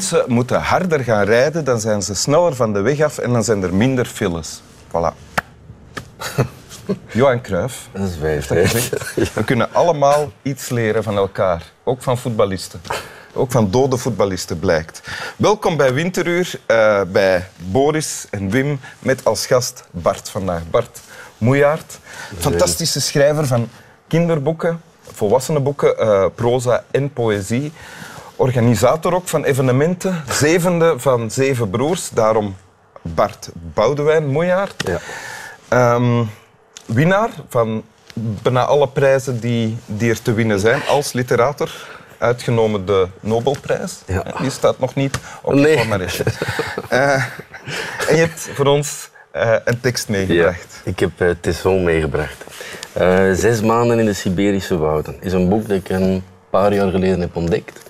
Mensen moeten harder gaan rijden, dan zijn ze sneller van de weg af en dan zijn er minder files. Voilà. Johan Cruijff. Dat is gezegd. We kunnen allemaal iets leren van elkaar, ook van voetballisten. Ook van dode voetballisten blijkt. Welkom bij Winteruur, eh, bij Boris en Wim, met als gast Bart vandaag. Bart Moejaert, fantastische schrijver van kinderboeken, volwassenenboeken, eh proza en poëzie. Organisator ook van evenementen, zevende van zeven broers, daarom Bart Boudewijn Moejaert. Ja. Ehm, winnaar van bijna alle prijzen die, die er te winnen zijn als literator. Uitgenomen de Nobelprijs. Ja. Die staat nog niet op Nee. je palmarès. Eh, en je hebt voor ons eh, een tekst meegebracht. Ik heb uh, Tesson meegebracht. Eh, Zes maanden in de Siberische wouden is een boek dat ik een paar jaar geleden heb ontdekt.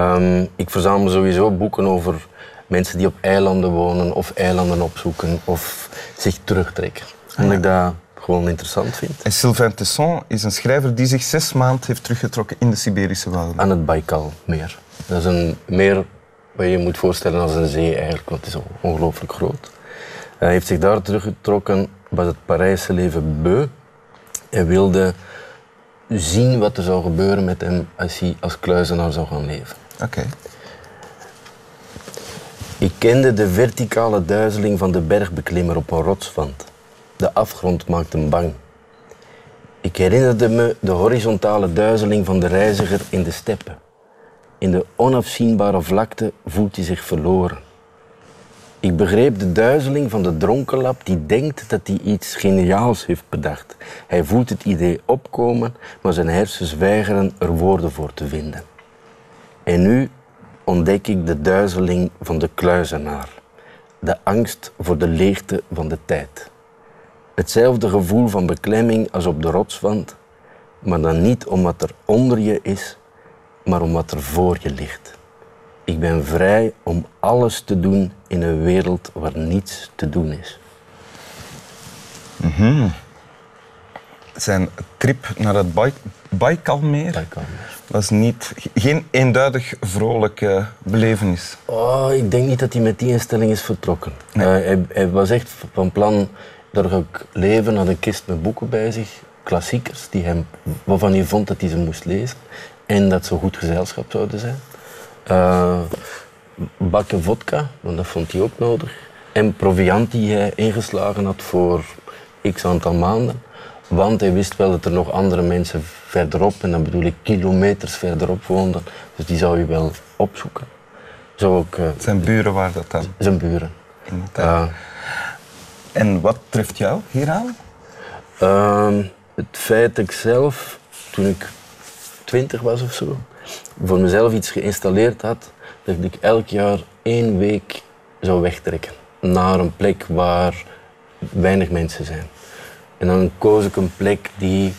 Ehm, ik verzamel sowieso boeken over mensen die op eilanden wonen of eilanden opzoeken of zich terugtrekken. Omdat ik dat gewoon interessant vind. En Sylvain Tesson is een schrijver die zich zes maanden heeft teruggetrokken in de Siberische wouden. Aan het Baikalmeer. Dat is een meer wat je moet voorstellen als een zee eigenlijk, want het is ongelooflijk groot. Hij heeft zich daar teruggetrokken, was het Parijse leven beu. Hij wilde zien wat er zou gebeuren met hem als hij als kluizenaar zou gaan leven. Oké. Ik kende de verticale duizeling van de bergbeklimmer op een rotswand. De afgrond maakte hem bang. Ik herinnerde me de horizontale duizeling van de reiziger in de steppen. In de onafzienbare vlakte voelt hij zich verloren. Ik begreep de duizeling van de dronkenlap die denkt dat hij iets geniaals heeft bedacht. Hij voelt het idee opkomen, maar zijn hersens weigeren er woorden voor te vinden. En nu ontdek ik de duizeling van de kluizenaar. De angst voor de leegte van de tijd. Hetzelfde gevoel van beklemming als op de rotswand, maar dan niet om wat er onder je is, maar om wat er voor je ligt. Ik ben vrij om alles te doen in een wereld waar niets te doen is. Zijn trip naar het Baik- Baikalmeer was niet, geen eenduidig vrolijke belevenis. Oh, ik denk niet dat hij met die instelling is vertrokken. Eh, hij, hij was echt van plan, daar ga ik leven, had een kist met boeken bij zich, klassiekers, die hem, waarvan hij vond dat hij ze moest lezen. En dat ze goed gezelschap zouden zijn. Eh, bakken vodka, want dat vond hij ook nodig. En proviant die hij ingeslagen had voor x aantal maanden. Want hij wist wel dat er nog andere mensen verderop, en dan bedoel ik kilometers verderop, woonden. Dus die zou je wel opzoeken. Zo ook eh, Zijn buren waren dat dan. zijn buren. Eh, En wat treft jou hieraan? Ehm, het feit dat ik zelf, toen ik twintig was of zo, voor mezelf iets geïnstalleerd had, dat ik elk jaar één week zou wegtrekken naar een plek waar weinig mensen zijn. En dan koos ik een plek die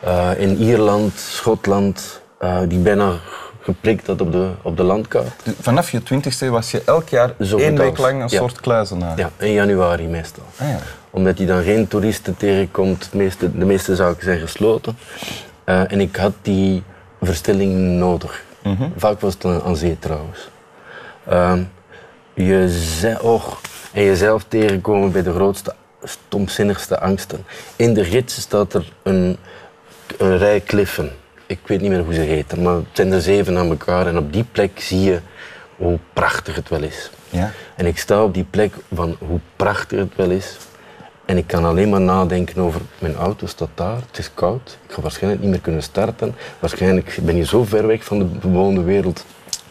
eh, in Ierland, Schotland, eh, die bijna geprikt had op de, op de landkaart. Vanaf je twintigste was je elk jaar Zo één week lang een Ja. soort kluizenaar. Ja, in januari meestal. Ah, ja. Omdat hij dan geen toeristen tegenkomt. Het meeste, de meeste zaken zijn gesloten. Eh, en ik had die verstilling nodig. Vaak was het aan, zee trouwens. Je ze- och, en jezelf tegenkomen bij de grootste, stomzinnigste angsten. In de gids staat er een, een rij kliffen. Ik weet niet meer hoe ze heten, maar het zijn er zeven aan elkaar. En op die plek zie je hoe prachtig het wel is. Ja. En ik sta op die plek van hoe prachtig het wel is. En ik kan alleen maar nadenken over, mijn auto staat daar, het is koud, ik ga waarschijnlijk niet meer kunnen starten. Waarschijnlijk ben je zo ver weg van de bewoonde wereld.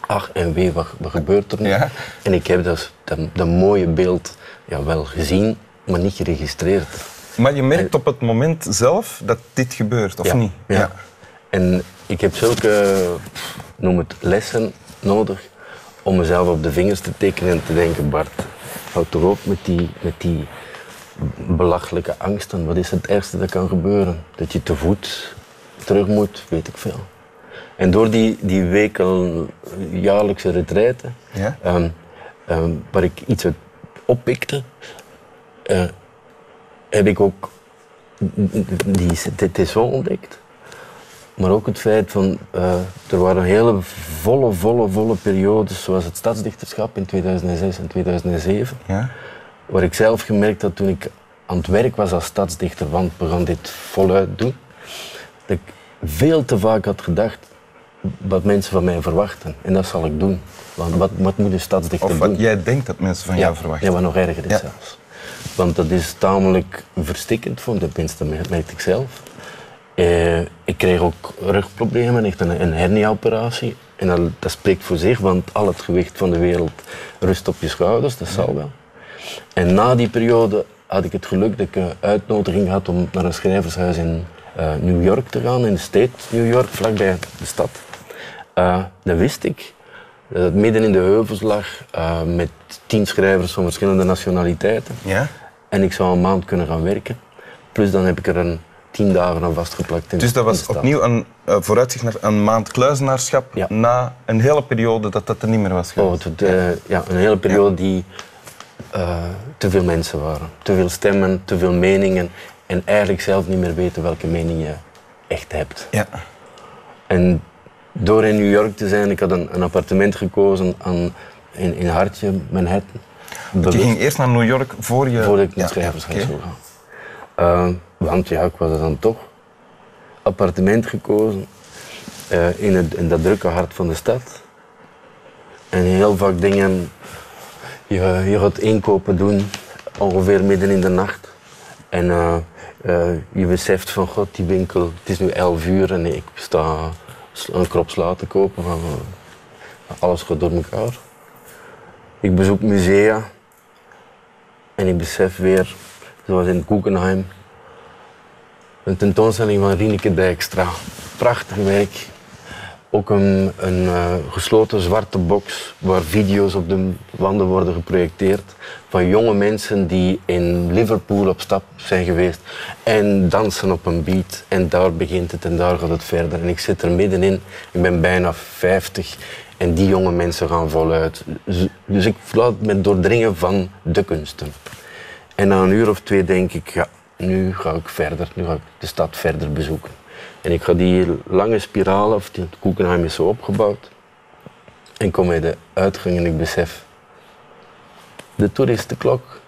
Ach en wee, wat, wat gebeurt er nu? Ja. En ik heb dat, dat, dat mooie beeld ja, wel gezien, maar niet geregistreerd. Maar je merkt op het moment zelf dat dit gebeurt, of ja. niet? Ja. En ik heb zulke, noem het, lessen nodig om mezelf op de vingers te tekenen en te denken, Bart, houd toch op met die, met die belachelijke angsten. Wat is het ergste dat kan gebeuren? Dat je te voet terug moet, weet ik veel. En door die, die weken jaarlijkse retraite, Ja? ehm, ehm, waar ik iets uit oppikte, eh, heb ik ook die Tesson ontdekt. Maar ook het feit van, uh, er waren hele volle, volle, volle periodes, zoals het stadsdichterschap in 2006 en 2007, Ja? waar ik zelf gemerkt had toen ik aan het werk was als stadsdichter, want we gaan dit voluit doen, dat ik veel te vaak had gedacht wat mensen van mij verwachten. En dat zal ik doen. Want wat, wat moet een stadsdichter Of doen? wat jij denkt dat mensen van ja, jou verwachten. Ja, wat nog erger is Ja. zelfs. Want dat is tamelijk verstikkend, vond ik, tenminste mer- merkte ik zelf. Eh, ik kreeg ook rugproblemen, echt een, een hernia-operatie. En dat, dat spreekt voor zich, want al het gewicht van de wereld rust op je schouders, dat zal wel. En na die periode had ik het geluk dat ik een uitnodiging had om naar een schrijvershuis in eh, New York te gaan, in de state New York, vlakbij de stad. Eh, dat wist ik. Dat het midden in de heuvels lag, met tien schrijvers van verschillende nationaliteiten. Ja? En ik zou een maand kunnen gaan werken. Plus dan heb ik er een tien dagen aan vastgeplakt. In, Dus dat was opnieuw een uh, vooruitzicht naar een maand kluizenaarschap Ja. na een hele periode dat dat er niet meer was Oh, geweest. het, eh, ja, een hele periode die eh, te veel mensen waren. Te veel stemmen, te veel meningen. En eigenlijk zelf niet meer weten welke mening je echt hebt. Ja. En door in New York te zijn, ik had een, een appartement gekozen aan, in, in Hartje, Manhattan. Je ging eerst naar New York voor je... voordat ik naar Ja, schrijvershuis oké. zou gaan. Eh, want ja, ik was er dan toch. Appartement gekozen eh, in, het, in dat drukke hart van de stad. En heel vaak dingen, je, je gaat inkopen doen, ongeveer midden in de nacht. En eh, je beseft van, god, die winkel, het is nu 11 uur en ik sta een krop sla te kopen. Van, alles gaat door elkaar. Ik bezoek musea en ik besef weer, zoals in Guggenheim, een tentoonstelling van Rieneke Dijkstra. Prachtig werk. Ook een, een eh, gesloten zwarte box waar video's op de wanden worden geprojecteerd van jonge mensen die in Liverpool op stap zijn geweest en dansen op een beat. En daar begint het en daar gaat het verder. En ik zit er middenin, ik ben bijna 50 en die jonge mensen gaan voluit. Z- Dus ik laat me doordringen van de kunsten. En na een uur of twee denk ik, nu ga ik verder, nu ga ik de stad verder bezoeken. En ik ga die lange spiraal, of die Guggenheim is zo opgebouwd. En kom bij de uitgang en ik besef, de toeristenklok.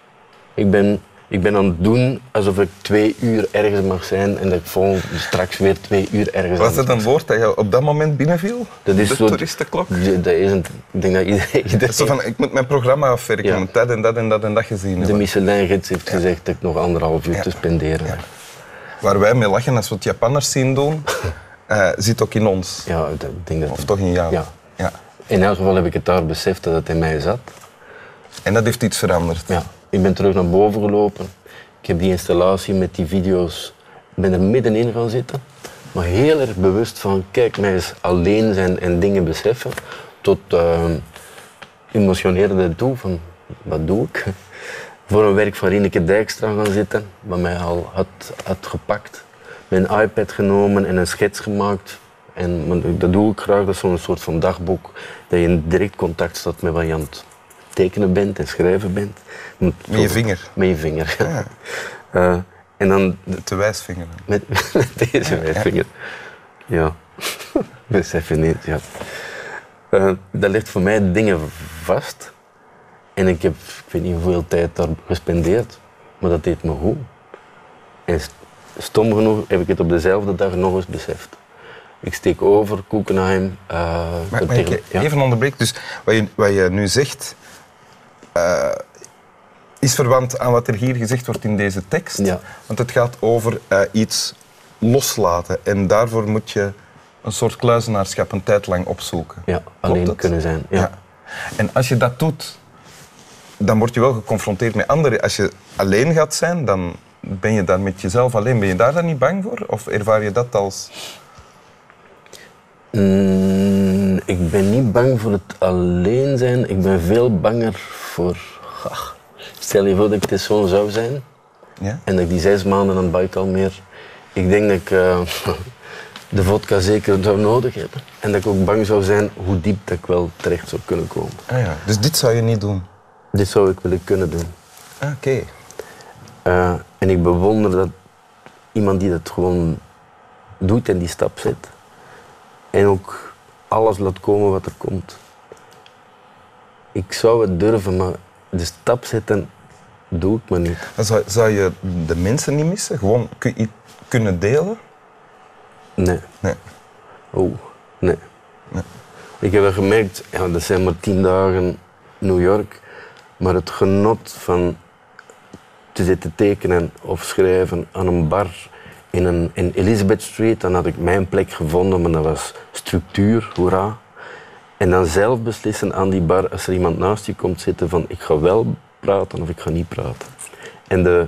Ik ben, ik ben aan het doen alsof ik twee uur ergens mag zijn en dat ik volgend straks weer twee uur ergens Was dat een woord dat je op dat moment binnenviel? Dat is de zo- toeristenklok? Dat is een, ik denk dat iedereen, iedereen Zo van, ik moet mijn programma afwerken, Ja. ik moet dat en dat en dat en dat gezien de. Michelin-gids heeft gezegd dat ik nog anderhalf uur Ja. te spenderen heb. Waar wij mee lachen als we het Japanners zien doen, eh, zit ook in ons. Ja, dat- ik denk dat... Of toch in jou. Ja. Ja. In elk geval heb ik het daar beseft dat het in mij zat. En dat heeft iets veranderd. Ja, ik ben terug naar boven gelopen. Ik heb die installatie met die video's, ik ben er middenin gaan zitten. Maar heel erg bewust van, kijk, mij eens alleen zijn en dingen beseffen. Tot uh, emotioneerde toe van, wat doe ik? Voor een werk van Rieneke Dijkstra gaan zitten, wat mij al had, had gepakt. Mijn iPad genomen en een schets gemaakt. En dat doe ik graag, dat is zo'n soort van dagboek. Dat je in direct contact staat met wat je aan het tekenen bent en schrijven bent. Met je vinger. Met je vinger, ja. Ja. Eh, en dan De te wijsvinger. met, met deze wijsvinger. Ja, besef je niet. Ja. Eh, dat ligt voor mij dingen vast. En ik heb, ik weet niet hoeveel tijd daar gespendeerd, maar dat deed me goed. En st- stom genoeg heb ik het op dezelfde dag nog eens beseft. Ik steek over, Koekenheim. eh, Maar, maar ik ja. even onderbreken. Dus wat je, wat je nu zegt, eh, is verwant aan wat er hier gezegd wordt in deze tekst. Ja. Want het gaat over eh, iets loslaten. En daarvoor moet je een soort kluizenaarschap een tijd lang opzoeken. Ja, alleen kunnen zijn. Ja. En als je dat doet, dan word je wel geconfronteerd met anderen. Als je alleen gaat zijn, dan ben je daar met jezelf alleen. Ben je daar dan niet bang voor? Of ervaar je dat als... Mm, ik ben niet bang voor het alleen zijn. Ik ben veel banger voor. Ach, stel je voor dat ik dit zoon zou zijn Ja? en dat ik die zes maanden aan Baikalmeer. Ik denk dat ik eh, de vodka zeker zou nodig hebben. En dat ik ook bang zou zijn hoe diep dat ik wel terecht zou kunnen komen. Ah, ja. Dus dit zou je niet doen? Dit zou ik willen kunnen doen. Ah, Oké. Eh, en ik bewonder dat iemand die dat gewoon doet en die stap zet. En ook alles laat komen wat er komt. Ik zou het durven, maar de stap zetten doe ik maar niet. Zou, zou je de mensen niet missen? Gewoon kun, je kunnen delen? Nee. Nee. Oh, nee. Nee. Ik heb wel gemerkt, ja, dat zijn maar tien dagen New York, maar het genot van te zitten tekenen of schrijven aan een bar in, een, in Elizabeth Street, dan had ik mijn plek gevonden, maar dat was structuur, hoera. En dan zelf beslissen aan die bar, als er iemand naast je komt zitten, van ik ga wel praten of ik ga niet praten. En de,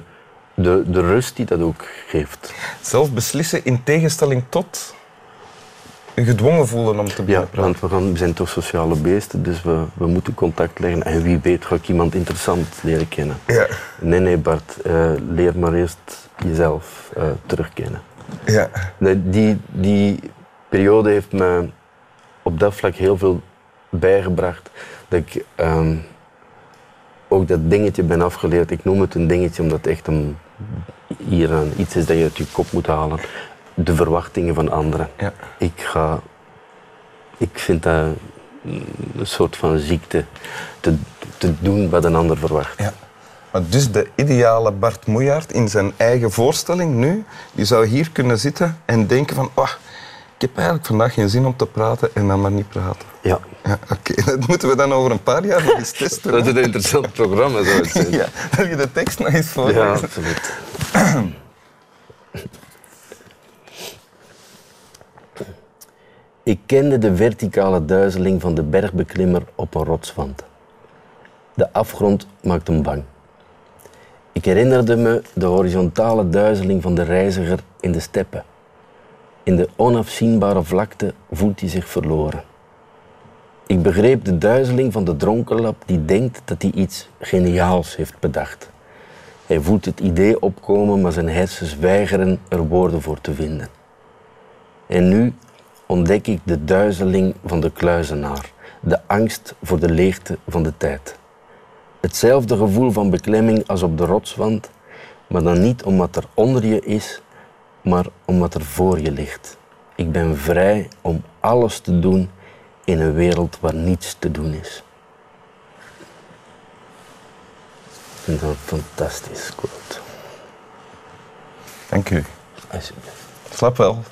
de, de rust die dat ook geeft. Zelf beslissen in tegenstelling tot gedwongen voelen om te Ja, beginnen praten. want we, zijn toch sociale beesten, dus we, we moeten contact leggen. En wie weet ga ik iemand interessant leren kennen. Ja. Nee, nee Bart, eh, leer maar eerst jezelf eh, terugkennen. Ja. Nee, Die, die periode heeft me op dat vlak heel veel bijgebracht. Dat ik ehm, ook dat dingetje ben afgeleerd. Ik noem het een dingetje omdat het echt een, hier een, iets is dat je uit je kop moet halen. De verwachtingen van anderen. Ja. Ik ga... Ik vind dat een soort van ziekte. Te, te doen wat een ander verwacht. Ja. Maar dus de ideale Bart Moejaert in zijn eigen voorstelling nu, die zou hier kunnen zitten en denken van, oh, ik heb eigenlijk vandaag geen zin om te praten en dan maar niet praten. Ja. Ja, oké. Dat moeten we dan over een paar jaar nog eens testen. Dat is een interessant programma, zou ik zeggen. Ja, wil je de tekst nog eens voor? Ja, absoluut. Ik kende de verticale duizeling van de bergbeklimmer op een rotswand. De afgrond maakte hem bang. Ik herinnerde me de horizontale duizeling van de reiziger in de steppen. In de onafzienbare vlakte voelt hij zich verloren. Ik begreep de duizeling van de dronkenlap die denkt dat hij iets geniaals heeft bedacht. Hij voelt het idee opkomen, maar zijn hersens weigeren er woorden voor te vinden. En nu ontdek ik de duizeling van de kluizenaar, de angst voor de leegte van de tijd. Hetzelfde gevoel van beklemming als op de rotswand, maar dan niet omdat er onder je is, maar omdat er voor je ligt. Ik ben vrij om alles te doen in een wereld waar niets te doen is. Ik vind dat een fantastisch quote. Dank u. Alsjeblieft. Slap wel.